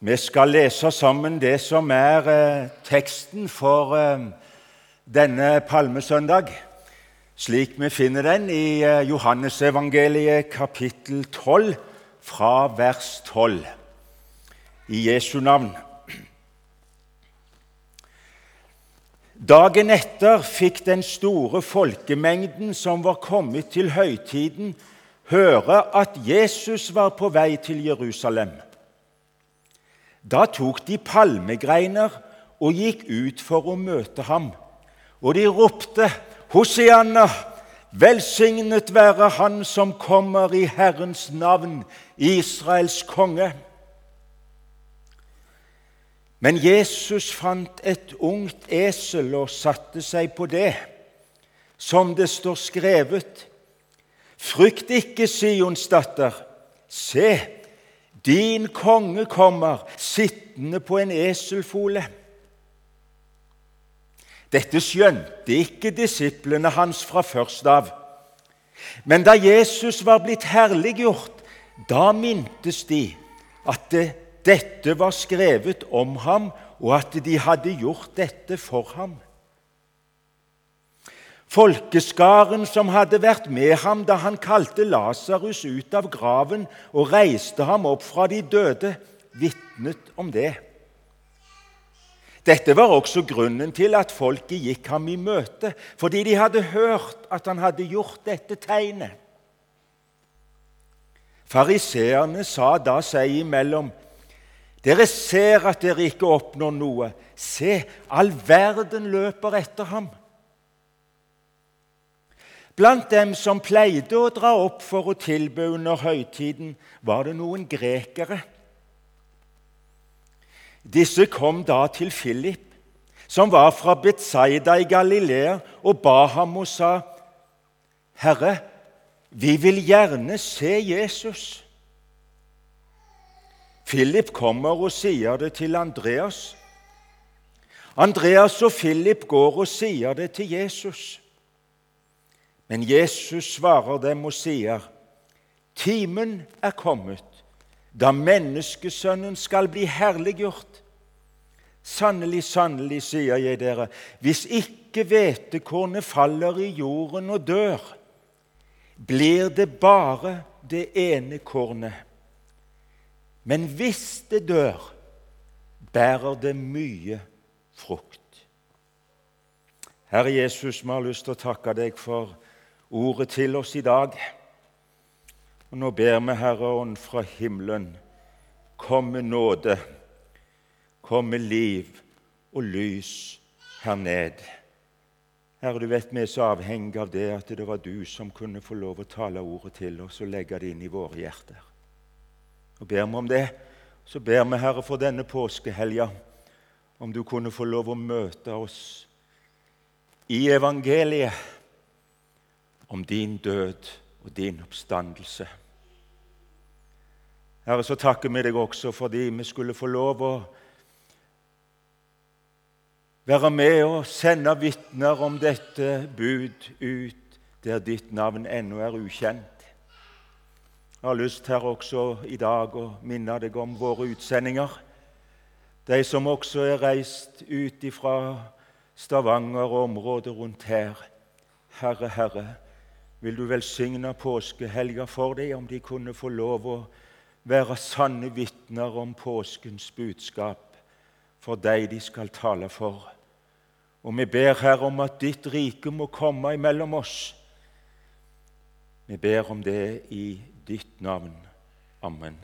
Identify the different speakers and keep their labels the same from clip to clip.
Speaker 1: Vi skal lese sammen det som er eh, teksten for eh, denne palmesøndag, slik vi finner den i eh, Johannesevangeliet kapittel 12, fra vers 12, i Jesu navn. Dagen etter fikk den store folkemengden som var kommet til høytiden, høre at Jesus var på vei til Jerusalem. Da tok de palmegreiner og gikk ut for å møte ham. Og de ropte, Hosianna, velsignet være Han som kommer i Herrens navn, Israels konge. Men Jesus fant et ungt esel og satte seg på det, som det står skrevet. Frykt ikke, Sions datter. Se, din konge kommer sittende på en eselfole. Dette skjønte ikke disiplene hans fra først av. Men da Jesus var blitt herliggjort, da mintes de at det, dette var skrevet om ham, og at de hadde gjort dette for ham. Folkeskaren som hadde vært med ham da han kalte Lasarus ut av graven og reiste ham opp fra de døde, vitnet om det. Dette var også grunnen til at folket gikk ham i møte, fordi de hadde hørt at han hadde gjort dette tegnet. Fariseerne sa da seg imellom.: Dere ser at dere ikke oppnår noe. Se, all verden løper etter ham. Blant dem som pleide å dra opp for å tilbe under høytiden, var det noen grekere. Disse kom da til Philip, som var fra Betzaida i Galilea, og ba ham og sa, 'Herre, vi vil gjerne se Jesus.' Philip kommer og sier det til Andreas. Andreas og Philip går og sier det til Jesus. Men Jesus svarer dem og sier, 'Timen er kommet, da menneskesønnen skal bli herliggjort.' Sannelig, sannelig, sier jeg dere, hvis ikke hvetekornet faller i jorden og dør, blir det bare det ene kornet. Men hvis det dør, bærer det mye frukt. Herre Jesus, vi har lyst til å takke deg for ordet til oss i dag. Og Nå ber vi Herre Ånd fra himmelen, kom med nåde, kom med liv og lys her ned. Herre, du vet vi er så avhengige av det at det var du som kunne få lov å tale ordet til oss og legge det inn i våre hjerter. Og ber vi om det, så ber vi, Herre, for denne påskehelga, om du kunne få lov å møte oss i evangeliet om din død og din oppstandelse. Herre, så takker vi deg også fordi vi skulle få lov å være med og sende vitner om dette bud ut der ditt navn ennå er ukjent. Jeg har lyst her også i dag å minne deg om våre utsendinger. De som også er reist ut fra Stavanger og området rundt her. Herre, Herre, vil du velsigne påskehelga for dem, om de kunne få lov å være sanne vitner om påskens budskap for deg de skal tale for. Og vi ber, Herre, om at ditt rike må komme imellom oss. Vi ber om det i ditt navn. Amen.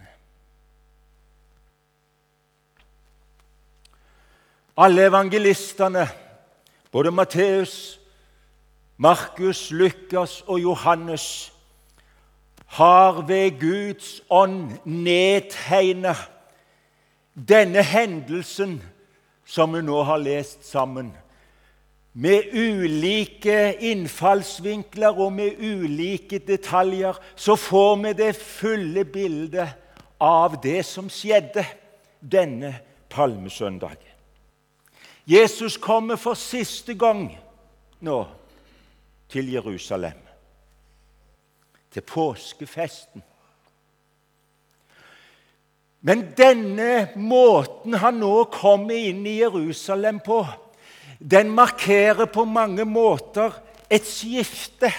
Speaker 1: Alle evangelistene, både Matteus, Markus, Lukas og Johannes har ved Guds ånd nedtegnet denne hendelsen som vi nå har lest sammen, med ulike innfallsvinkler og med ulike detaljer, så får vi det fulle bildet av det som skjedde denne palmesøndagen. Jesus kommer for siste gang nå til Jerusalem, til påskefesten. Men denne måten han nå kommer inn i Jerusalem på, den markerer på mange måter et skifte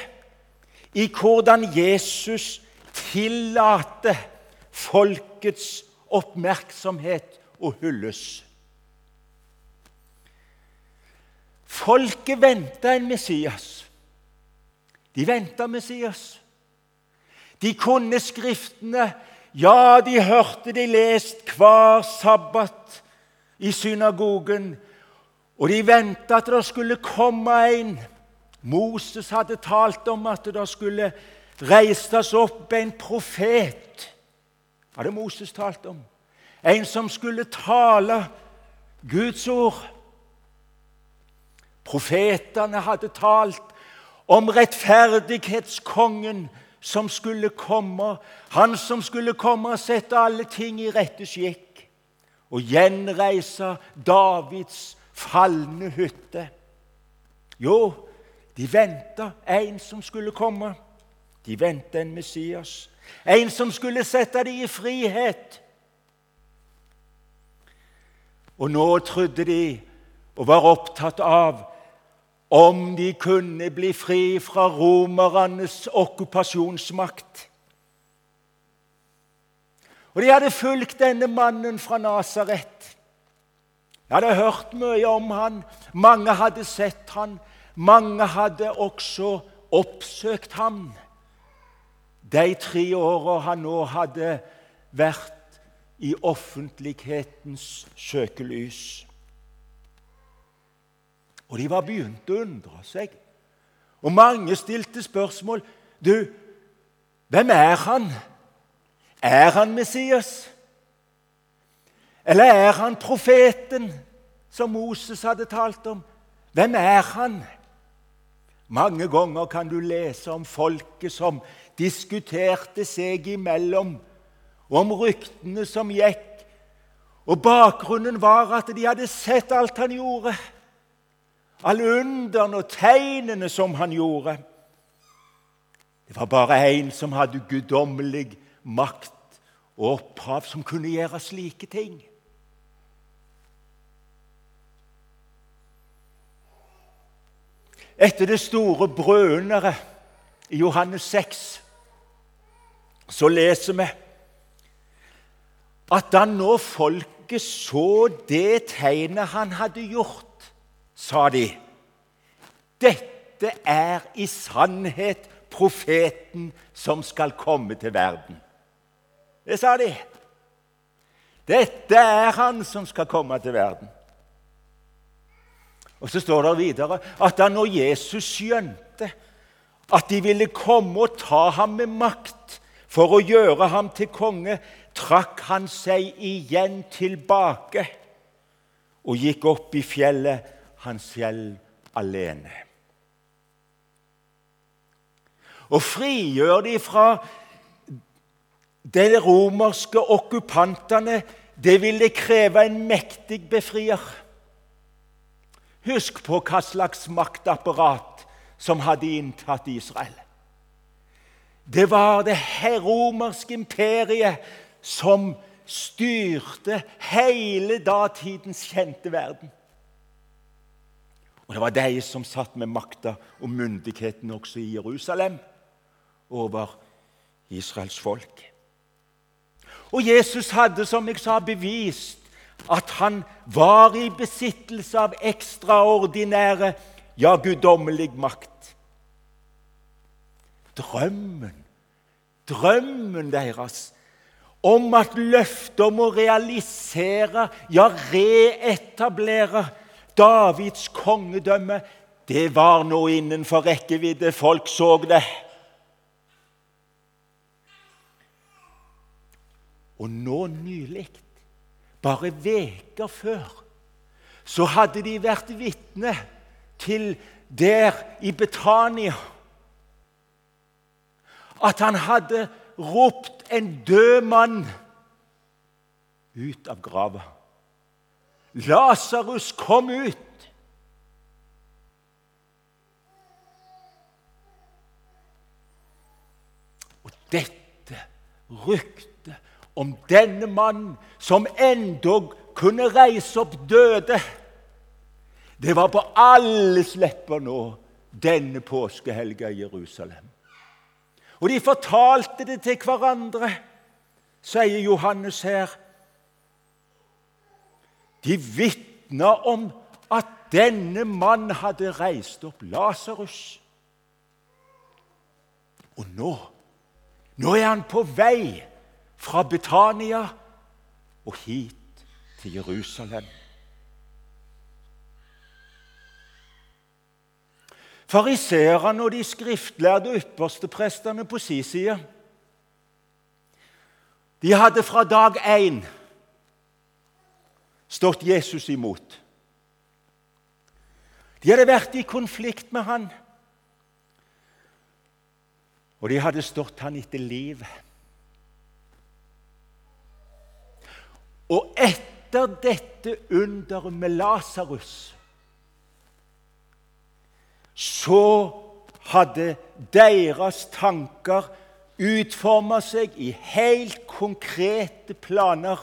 Speaker 1: i hvordan Jesus tillater folkets oppmerksomhet å hylles. Folket venta en Messias. De venta Messias. De kunne Skriftene. Ja, de hørte de lest hver sabbat i synagogen. Og de venta at det skulle komme en. Moses hadde talt om at det skulle reises opp en profet. Hadde Moses talt om. En som skulle tale Guds ord. Profetene hadde talt om rettferdighetskongen som skulle komme, han som skulle komme og sette alle ting i rette skikk og gjenreise Davids falne hytte. Jo, de venta en som skulle komme. De venta en Messias, en som skulle sette dem i frihet. Og nå trodde de og var opptatt av om de kunne bli fri fra romernes okkupasjonsmakt. Og de hadde fulgt denne mannen fra Nasaret. De hadde hørt mye om han. Mange hadde sett han. Mange hadde også oppsøkt ham de tre åra han nå hadde vært i offentlighetens søkelys. Og de var begynt å undre seg. Og mange stilte spørsmål. Du, hvem er han? Er han Messias? Eller er han profeten som Moses hadde talt om? Hvem er han? Mange ganger kan du lese om folket som diskuterte seg imellom, og om ryktene som gikk. Og bakgrunnen var at de hadde sett alt han gjorde alle underne og tegnene som han gjorde. Det var bare én som hadde guddommelig makt og opphav, som kunne gjøre slike ting. Etter det store brødunderet i Johannes 6 så leser vi at da nå folket så det tegnet han hadde gjort sa de. Dette er i sannhet profeten som skal komme til verden. Det sa de. Dette er han som skal komme til verden. Og Så står det videre at da når Jesus skjønte at de ville komme og ta ham med makt for å gjøre ham til konge, trakk han seg igjen tilbake og gikk opp i fjellet han selv alene. Og frigjør de fra de romerske okkupantene, det ville kreve en mektig befrier. Husk på hva slags maktapparat som hadde inntatt Israel. Det var det romerske imperiet som styrte hele datidens kjente verden. Og det var de som satt med makta og myndigheten også i Jerusalem over Israels folk. Og Jesus hadde, som jeg sa, bevist at han var i besittelse av ekstraordinære, ja, guddommelig makt. Drømmen, drømmen deres om at løftet om å realisere, ja, reetablere Davids kongedømme, det var nå innenfor rekkevidde. Folk så det. Og nå nylig, bare veker før, så hadde de vært vitne til der i Betania at han hadde ropt en død mann ut av grava. Lasarus, kom ut! Og dette ryktet om denne mannen som endog kunne reise opp døde. Det var på alles lepper nå denne påskehelga i Jerusalem. Og de fortalte det til hverandre, sier Johannes her. De vitna om at denne mannen hadde reist opp Lasarus. Og nå, nå er han på vei fra Betania og hit til Jerusalem. Fariseerne og de skriftlærde ypperste prestene på si side de hadde fra dag én stått Jesus imot. De hadde vært i konflikt med han, og de hadde stått han etter livet. Og etter dette underet med Lasarus så hadde deres tanker utforma seg i helt konkrete planer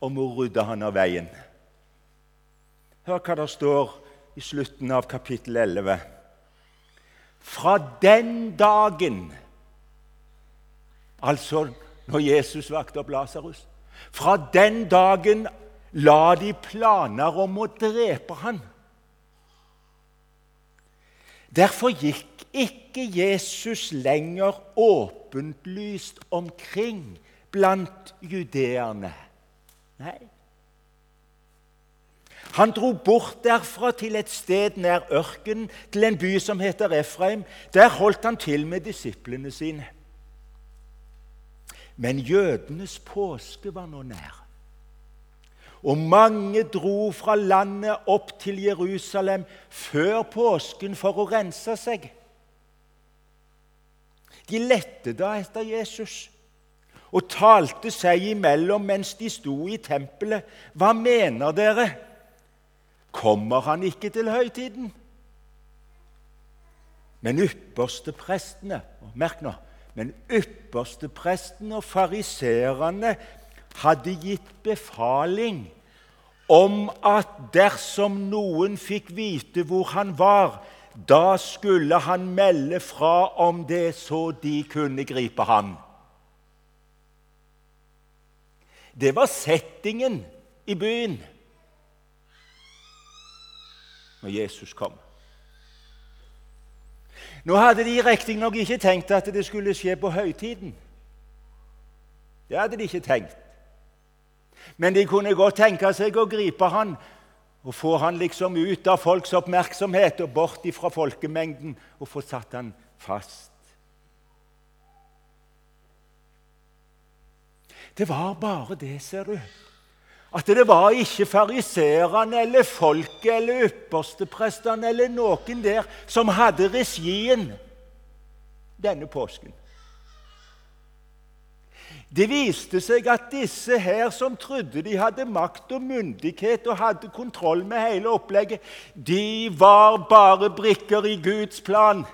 Speaker 1: om må rydde han av veien. Hør hva det står i slutten av kapittel 11. Fra den dagen, altså når Jesus vakte opp Lasarus Fra den dagen la de planer om å drepe han. Derfor gikk ikke Jesus lenger åpentlyst omkring blant judeerne. Nei. Han dro bort derfra til et sted nær ørkenen, til en by som heter Efraim. Der holdt han til med disiplene sine. Men jødenes påske var nå nær. Og mange dro fra landet opp til Jerusalem før påsken for å rense seg. De lette da etter Jesus og talte seg imellom mens de sto i tempelet. Hva mener dere? Kommer han ikke til høytiden? Men ypperste prestene merk nå, men ypperste prestene og fariserene hadde gitt befaling om at dersom noen fikk vite hvor han var, da skulle han melde fra om det, så de kunne gripe ham. Det var settingen i byen når Jesus kom. Nå hadde de riktignok ikke tenkt at det skulle skje på høytiden. Det hadde de ikke tenkt. Men de kunne godt tenke seg å gripe han og få han liksom ut av folks oppmerksomhet og bort fra folkemengden og få satt han fast. Det var bare det, ser du, at det var ikke fariserene eller folket eller yppersteprestene eller noen der som hadde regien denne påsken. Det viste seg at disse her som trodde de hadde makt og myndighet og hadde kontroll med hele opplegget, de var bare brikker i Guds plan.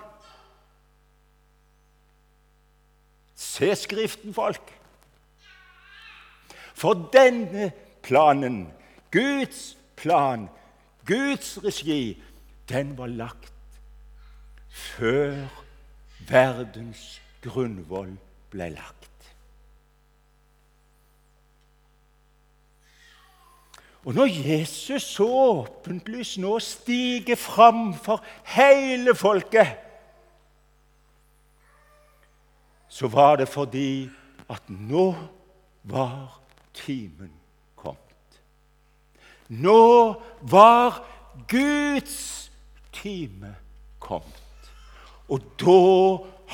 Speaker 1: Se Skriften, folk. For denne planen, Guds plan, Guds regi, den var lagt før verdens grunnvoll ble lagt. Og når Jesus så åpenlyst nå stiger fram for hele folket, så var det fordi at nå var timen kommet. Nå var Guds time kommet. Og da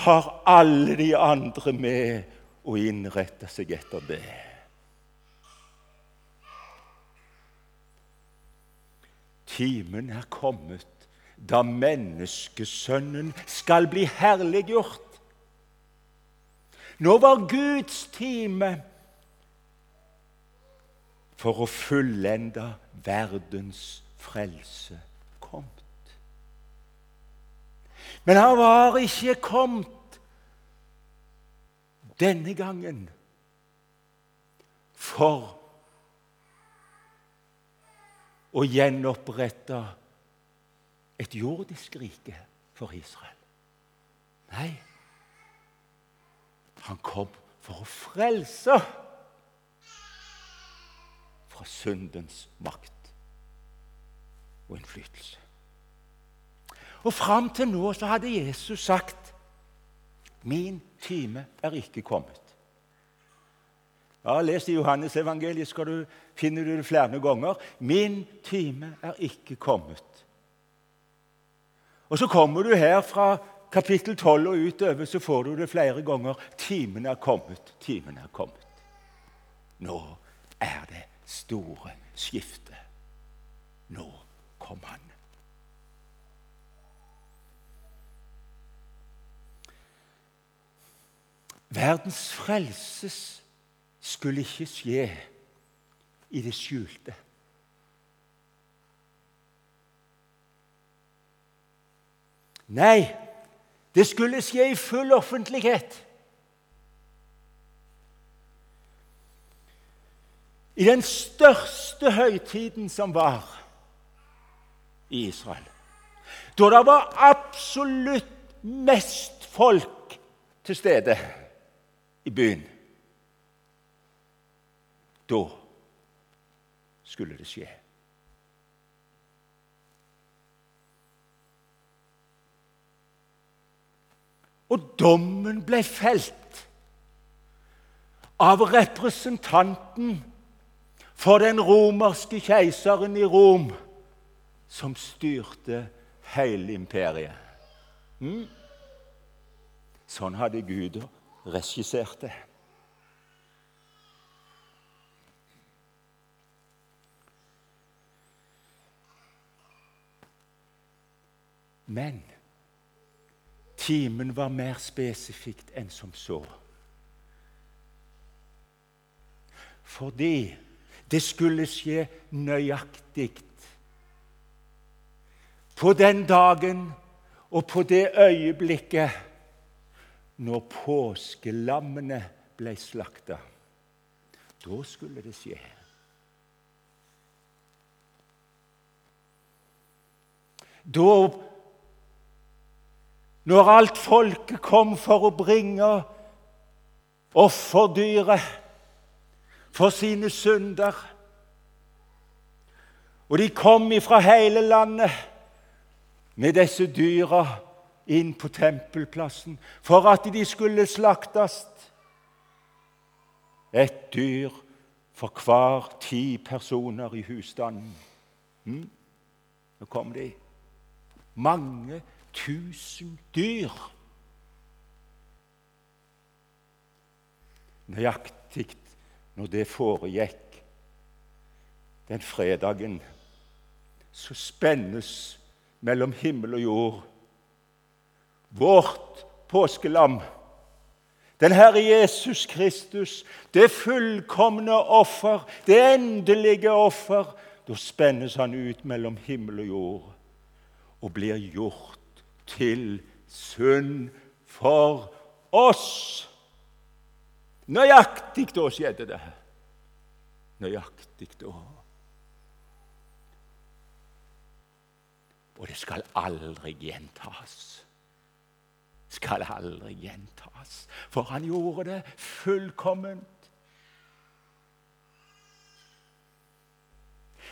Speaker 1: har alle de andre med å innrette seg etter det. Timen er kommet da menneskesønnen skal bli herliggjort. Nå var Guds time for å fullende verdens frelse kommet. Men han var ikke kommet denne gangen for å gjenopprette et jordisk rike for Israel. Nei, han kom for å frelse fra syndens makt og innflytelse. Og Fram til nå så hadde Jesus sagt 'Min time er ikke kommet'. Ja, Les i Johannes-evangeliet, skal du finner du det flere ganger. 'Min time er ikke kommet'. Og Så kommer du her fra kapittel 12 og utover, så får du det flere ganger. 'Timen er kommet, timen er kommet'. Nå er det store skiftet. Nå kom han. Verdens frelses skulle ikke skje i det skjulte. Nei, det skulle skje i full offentlighet. I den største høytiden som var i Israel. Da det var absolutt mest folk til stede i byen. Da skulle det skje. Og dommen ble felt av representanten for den romerske keiseren i Rom, som styrte hele imperiet. Mm. Sånn hadde Gud regissert det. Men timen var mer spesifikt enn som så. Fordi det skulle skje nøyaktig på den dagen og på det øyeblikket når påskelammene ble slakta. Da skulle det skje. Da når alt folket kom for å bringe offerdyret for sine synder. Og de kom ifra hele landet med disse dyra inn på tempelplassen for at de skulle slaktes. Et dyr for hver ti personer i husstanden. Hm? Nå kom de. Mange tusen dyr. Nøyaktig når det foregikk den fredagen, så spennes mellom himmel og jord vårt påskelam. Den Herre Jesus Kristus, det fullkomne offer, det endelige offer. Da spennes han ut mellom himmel og jord og blir gjort til synd for oss. Nøyaktig da skjedde det. Nøyaktig da. Og det skal aldri gjentas. Skal aldri gjentas. For han gjorde det fullkomment.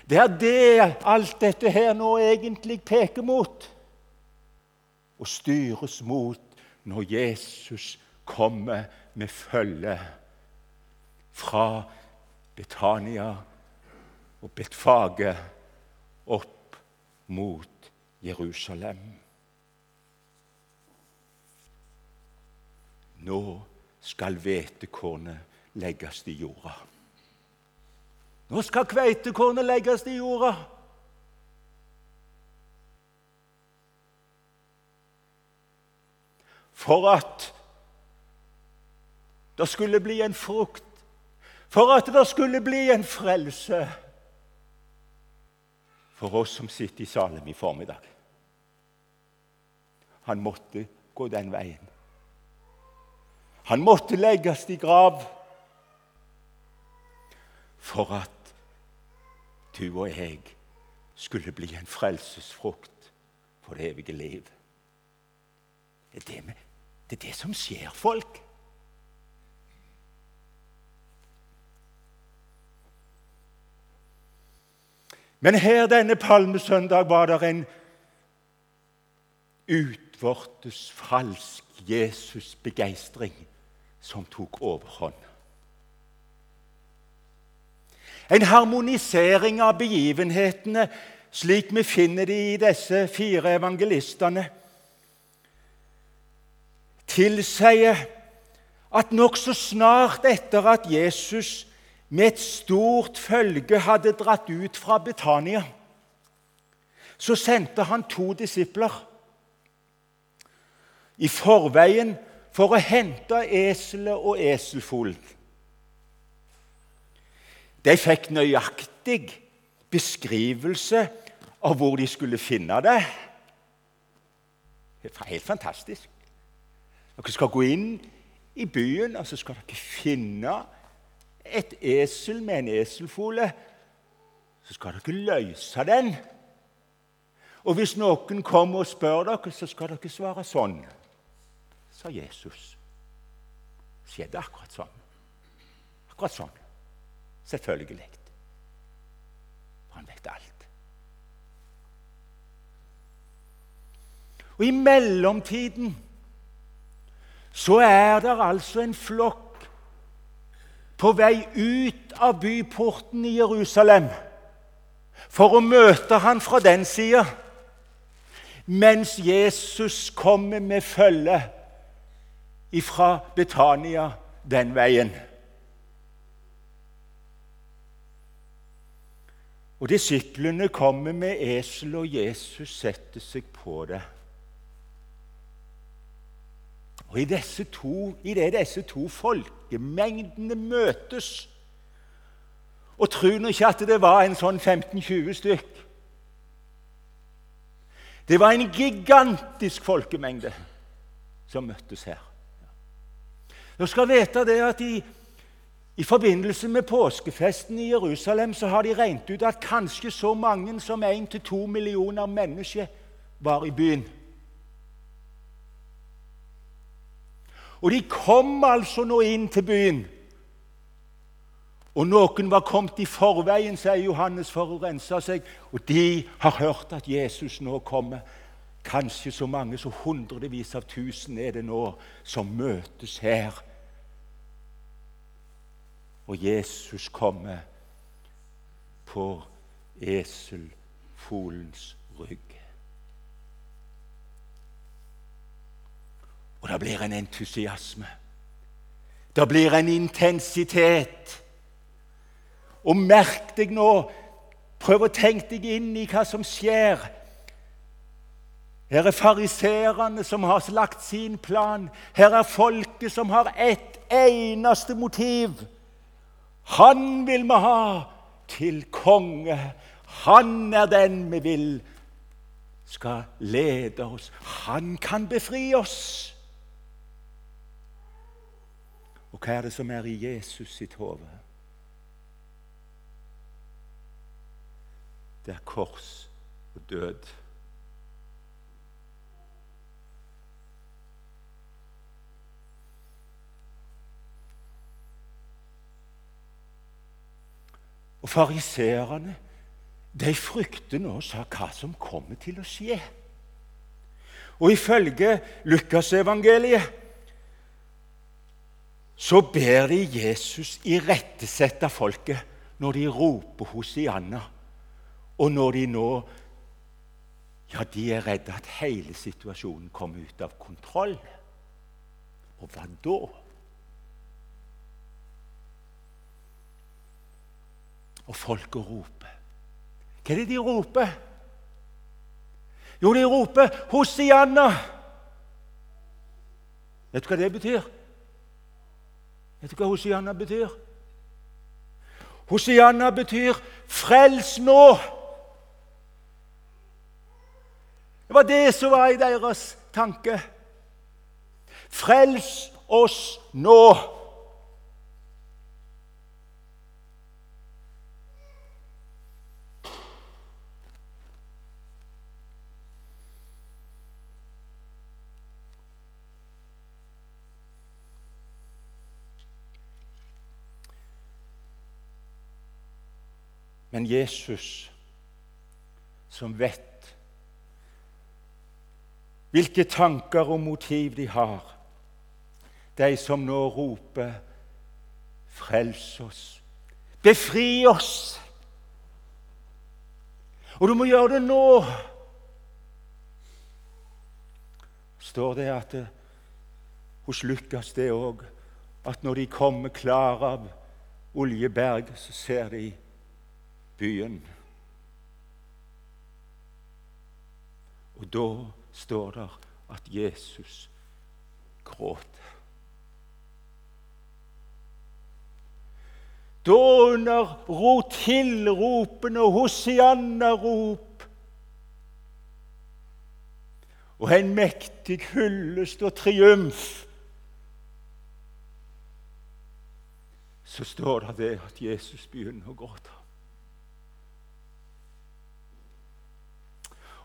Speaker 1: Det er det alt dette her nå egentlig peker mot og styres mot når Jesus kommer med følge fra Betania og Betfage opp mot Jerusalem. Nå skal hvetekornet legges i jorda. Nå skal kveitekornet legges i jorda. for at det skulle bli en frukt, for at det skulle bli en frelse for oss som sitter i Salem i formiddag. Han måtte gå den veien. Han måtte legges i grav. for at du og jeg skulle bli en frelsesfrukt for det evige liv. Det er det, det, er det som skjer folk. Men her denne palmesøndag var det en utvortes falsk Jesus-begeistring som tok overhånd. En harmonisering av begivenhetene slik vi finner de i disse fire evangelistene, tilsier at nokså snart etter at Jesus med et stort følge hadde dratt ut fra Betania, så sendte han to disipler i forveien for å hente eselet og eselfolen. De fikk nøyaktig beskrivelse av hvor de skulle finne det. Det er helt fantastisk. Dere skal gå inn i byen, og så skal dere finne et esel med en eselfole, så skal dere løse den. Og hvis noen kommer og spør dere, så skal dere svare sånn, sa Jesus. Det Skjedde akkurat sånn. Akkurat sånn. Selvfølgelig. Han vet alt. Og i mellomtiden så er det altså en flokk på vei ut av byporten i Jerusalem for å møte han fra den sida, mens Jesus kommer med følge fra Betania den veien. Og Disiplene kommer med esel, og Jesus setter seg på det. Og i, det disse to folkemengdene møtes Og tro nå ikke at det var en sånn 15-20 stykk. Det var en gigantisk folkemengde som møttes her. Du skal vite det at i, i forbindelse med påskefesten i Jerusalem så har de regnet ut at kanskje så mange som 1-2 millioner mennesker var i byen. Og de kom altså nå inn til byen. Og noen var kommet i forveien, sier Johannes, for å rense seg. Og de har hørt at Jesus nå kommer. Kanskje så mange så hundrevis av tusen er det nå som møtes her. Og Jesus kommer på eselfolens rygg. Og det blir en entusiasme. Det blir en intensitet. Og merk deg nå Prøv å tenke deg inn i hva som skjer. Her er fariseerne som har lagt sin plan. Her er folket som har ett eneste motiv. Han vil vi ha til konge. Han er den vi vil skal lede oss. Han kan befri oss. Og hva er det som er i Jesus sitt hode? Det er kors og død. Og fariseerne de frykter nå sa hva som kommer til å skje. Og ifølge Lukasevangeliet så ber de Jesus irettesette folket når de roper Hosianna, og når de nå ja, de er redde at hele situasjonen kommer ut av kontroll. Og hva da? Og folket roper. Hva er det de roper? Jo, de roper 'Hosianna'. Vet du hva det betyr? Vet du hva Hosianna betyr? Hosianna betyr 'frels nå'. Det var det som var i deres tanke. Frels oss nå. Men Jesus, som vet hvilke tanker og motiv de har, de som nå roper 'Frels oss', 'Befri oss'. Og du må gjøre det nå. står det at det, hos Lukas det òg at når de kommer klar av Oljeberg, så ser de byen. Og da står det at Jesus gråter. Da under tilropene og Hosianna-rop og en mektig hyllest og triumf så står det det at Jesus begynner å gråte.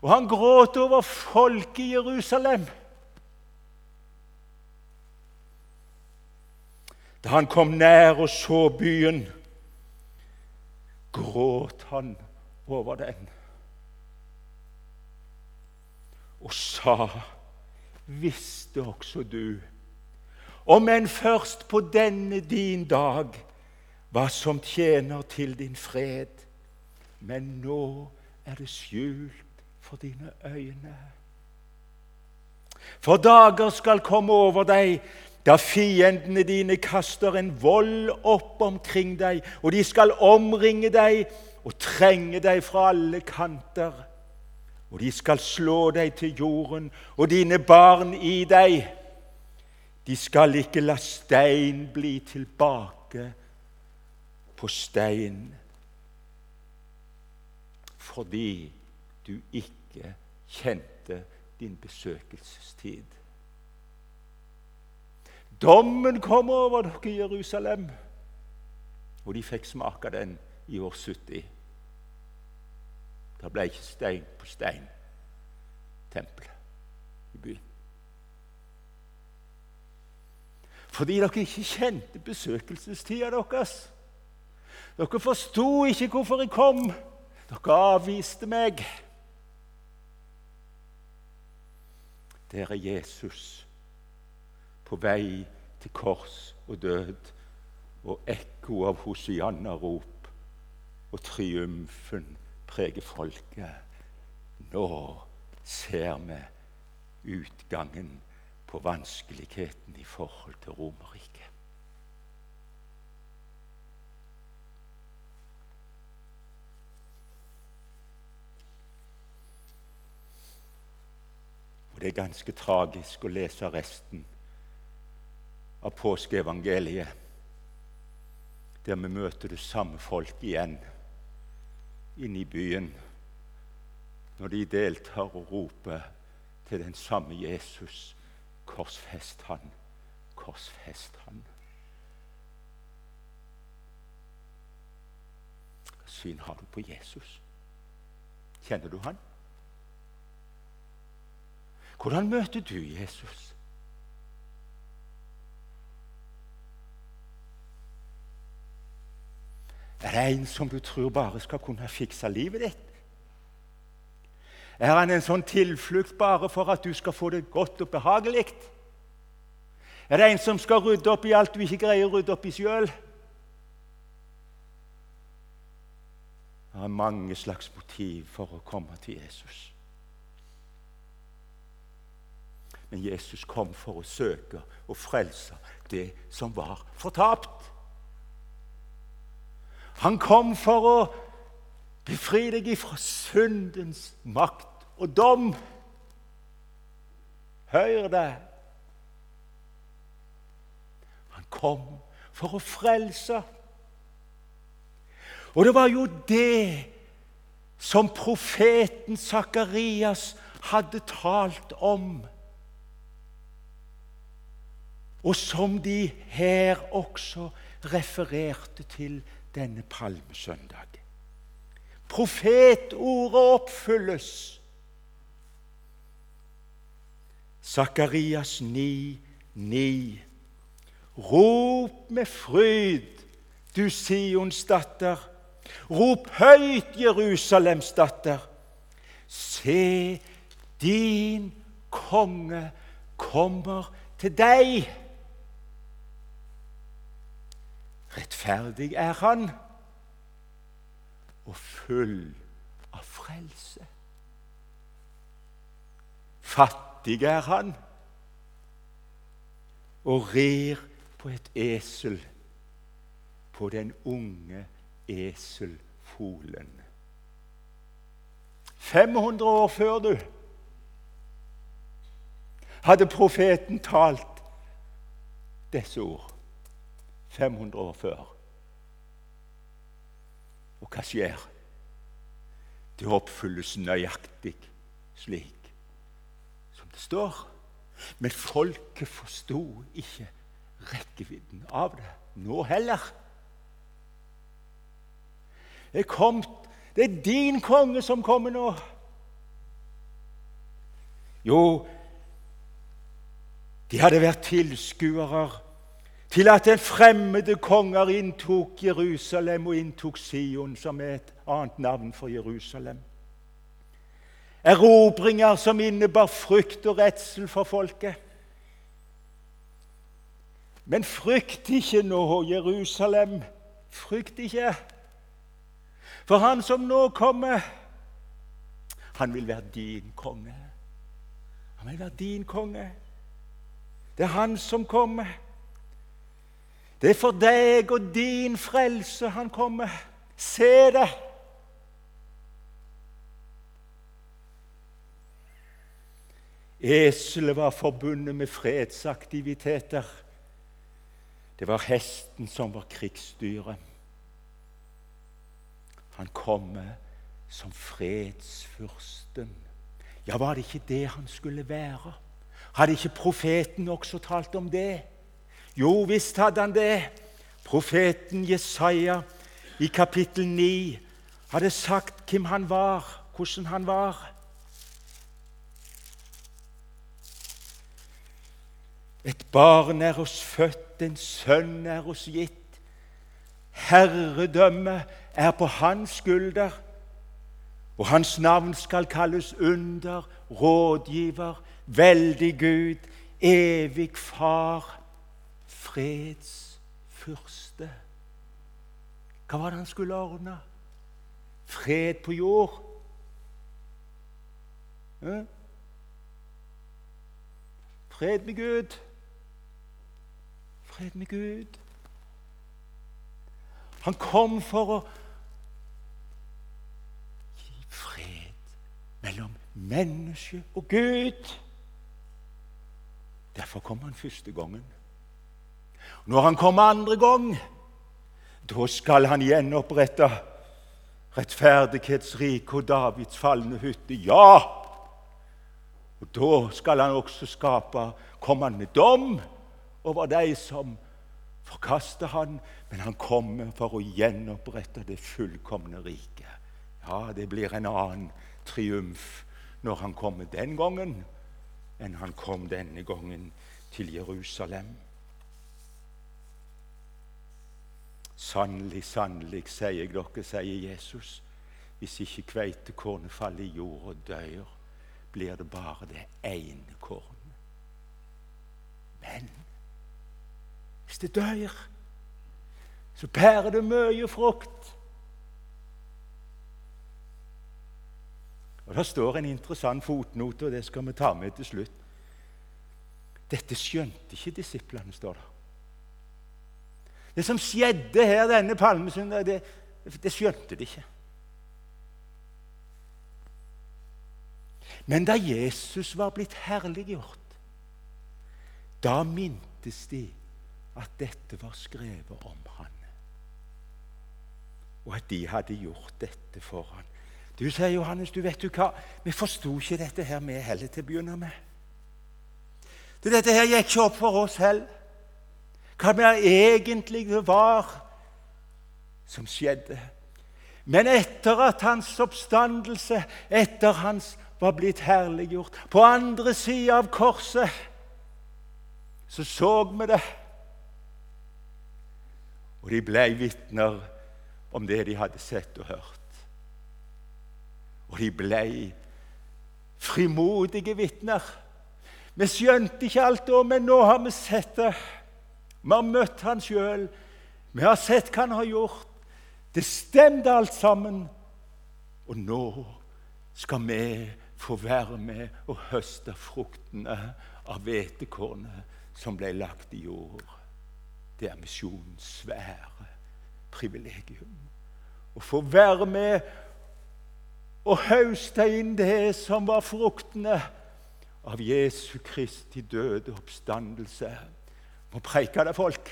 Speaker 1: Og han gråt over folket i Jerusalem. Da han kom nær og så byen, gråt han over den og sa, visste også du, om enn først på denne din dag, hva som tjener til din fred, men nå er det skjult for dine øyne. For dager skal komme over deg da fiendene dine kaster en vold opp omkring deg, og de skal omringe deg og trenge deg fra alle kanter. Og de skal slå deg til jorden, og dine barn i deg. De skal ikke la stein bli tilbake på stein, fordi du ikke kjente din besøkelsestid. Dommen kom over dere i Jerusalem, og de fikk smake den i år 70. Det ble ikke stein på stein, tempelet i byen. Fordi dere ikke kjente besøkelsestida deres. Dere forsto ikke hvorfor jeg kom. Dere avviste meg. Der er Jesus på vei til kors og død og ekko av Hosianna-rop og triumfen preger folket. Nå ser vi utgangen på vanskeligheten i forhold til Romerriket. Og Det er ganske tragisk å lese resten av påskeevangeliet, der vi møter det samme folk igjen inne i byen når de deltar og roper til den samme Jesus korsfest han, korsfest han. Hva syn har du på Jesus? Kjenner du han? Hvordan møter du Jesus? Er det en som du tror bare skal kunne fikse livet ditt? Er han en sånn tilflukt bare for at du skal få det godt og behagelig? Er det en som skal rydde opp i alt du ikke greier å rydde opp i sjøl? Det er mange slags motiv for å komme til Jesus. Men Jesus kom for å søke og frelse det som var fortapt. Han kom for å befri deg fra syndens makt og dom. Hør det! Han kom for å frelse. Og det var jo det som profeten Sakarias hadde talt om, og som de her også refererte til denne palmesøndag. Profetordet oppfylles. Sakarias 9, 9. Rop med fryd, du Sions datter. Rop høyt, Jerusalems datter. Se, din konge kommer til deg. Rettferdig er han og full av frelse. Fattig er han og rir på et esel, på den unge eselfolen. 500 år før du hadde profeten talt disse ord. 500 år før. Og hva skjer? Det oppfylles nøyaktig slik som det står. Men folket forsto ikke rekkevidden av det nå heller. Det er, kommet, det er din konge som kommer nå. Jo, de hadde vært tilskuere til at en fremmede konger inntok Jerusalem og inntok Sion, som er et annet navn for Jerusalem. Erobringer som innebar frykt og redsel for folket. Men frykt ikke nå, Jerusalem. Frykt ikke. For han som nå kommer, han vil være din konge. Han vil være din konge. Det er han som kommer. Det er for deg og din frelse han kommer. Se det! Eselet var forbundet med fredsaktiviteter. Det var hesten som var krigsdyret. Han kommer som fredsfyrsten. Ja, var det ikke det han skulle være? Hadde ikke profeten også talt om det? Jo visst hadde han det. Profeten Jesaja i kapittel 9 hadde sagt hvem han var, hvordan han var. Et barn er oss født, en sønn er oss gitt. Herredømmet er på hans skulder, og hans navn skal kalles under, rådgiver, veldig Gud, evig Far, freds fyrste. Hva var det han skulle ordne? Fred på jord? Fred med Gud. Fred med Gud. Han kom for å gi fred mellom menneske og Gud. Derfor kom han første gangen. Når han kommer andre gang, da skal han gjenopprette rettferdighetsriket og Davids falne hytte. Ja! Og Da skal han også skape Komme han med dom over de som forkaster han, men han kommer for å gjenopprette det fullkomne riket. Ja, det blir en annen triumf når han kommer den gangen, enn han kom denne gangen til Jerusalem. Sannelig, sannelig, sier dere, sier Jesus, hvis ikke kveitekornet faller i jord og dør, blir det bare det ene kornet. Men hvis det dør, så bærer det mye frukt. Og Det står en interessant fotnote, og det skal vi ta med til slutt. Dette skjønte ikke disiplene, står det. Det som skjedde her denne palmesøndag, det, det skjønte de ikke. Men da Jesus var blitt herliggjort, da mintes de at dette var skrevet om han. Og at de hadde gjort dette for han. Du sier Johannes, du vet du hva? Vi forsto ikke dette her med heller til å begynne med. Dette her gikk ikke opp for oss heller. Hva det egentlig var som skjedde. Men etter at hans oppstandelse, etter hans var blitt herliggjort, på andre sida av korset, så så vi det. Og de ble vitner om det de hadde sett og hørt. Og de ble frimodige vitner. Vi skjønte ikke alt da, men nå har vi sett det. Vi har møtt han sjøl. Vi har sett hva han har gjort. Det stemte alt sammen. Og nå skal vi få være med og høste fruktene av hvetekornet som ble lagt i jord. Det er misjonens svære privilegium. Å få være med og høste inn det som var fruktene av Jesu Kristi døde oppstandelse. Må preike det, folk.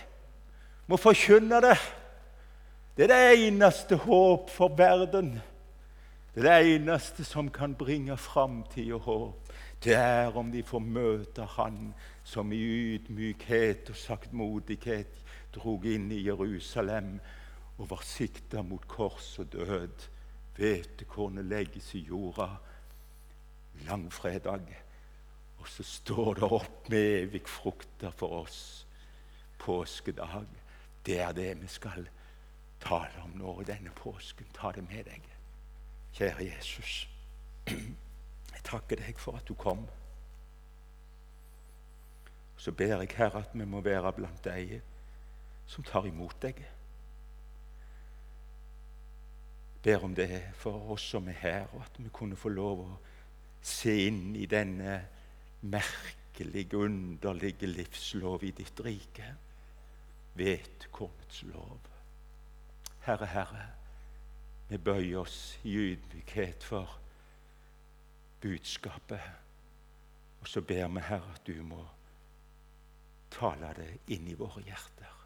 Speaker 1: Må forkynne det. Det er det eneste håp for verden. Det er det eneste som kan bringe framtid og håp. Det er om de får møte Han som i ydmykhet og saktmodighet drog inn i Jerusalem og var sikta mot kors og død. Hvetekornet legges i jorda langfredag, og så står det opp med evig frukter for oss påskedag. Det er det vi skal tale om nå denne påsken. Ta det med deg. Kjære Jesus, jeg takker deg for at du kom. Så ber jeg, Herre, at vi må være blant deg som tar imot deg. Jeg ber om det for oss som er her, og at vi kunne få lov å se inn i denne merkelige, underlige livslov i ditt rike. Hvetekornets lov. Herre, Herre, vi bøyer oss i ydmykhet for budskapet. Og så ber vi, Herre, at du må tale det inn i våre hjerter.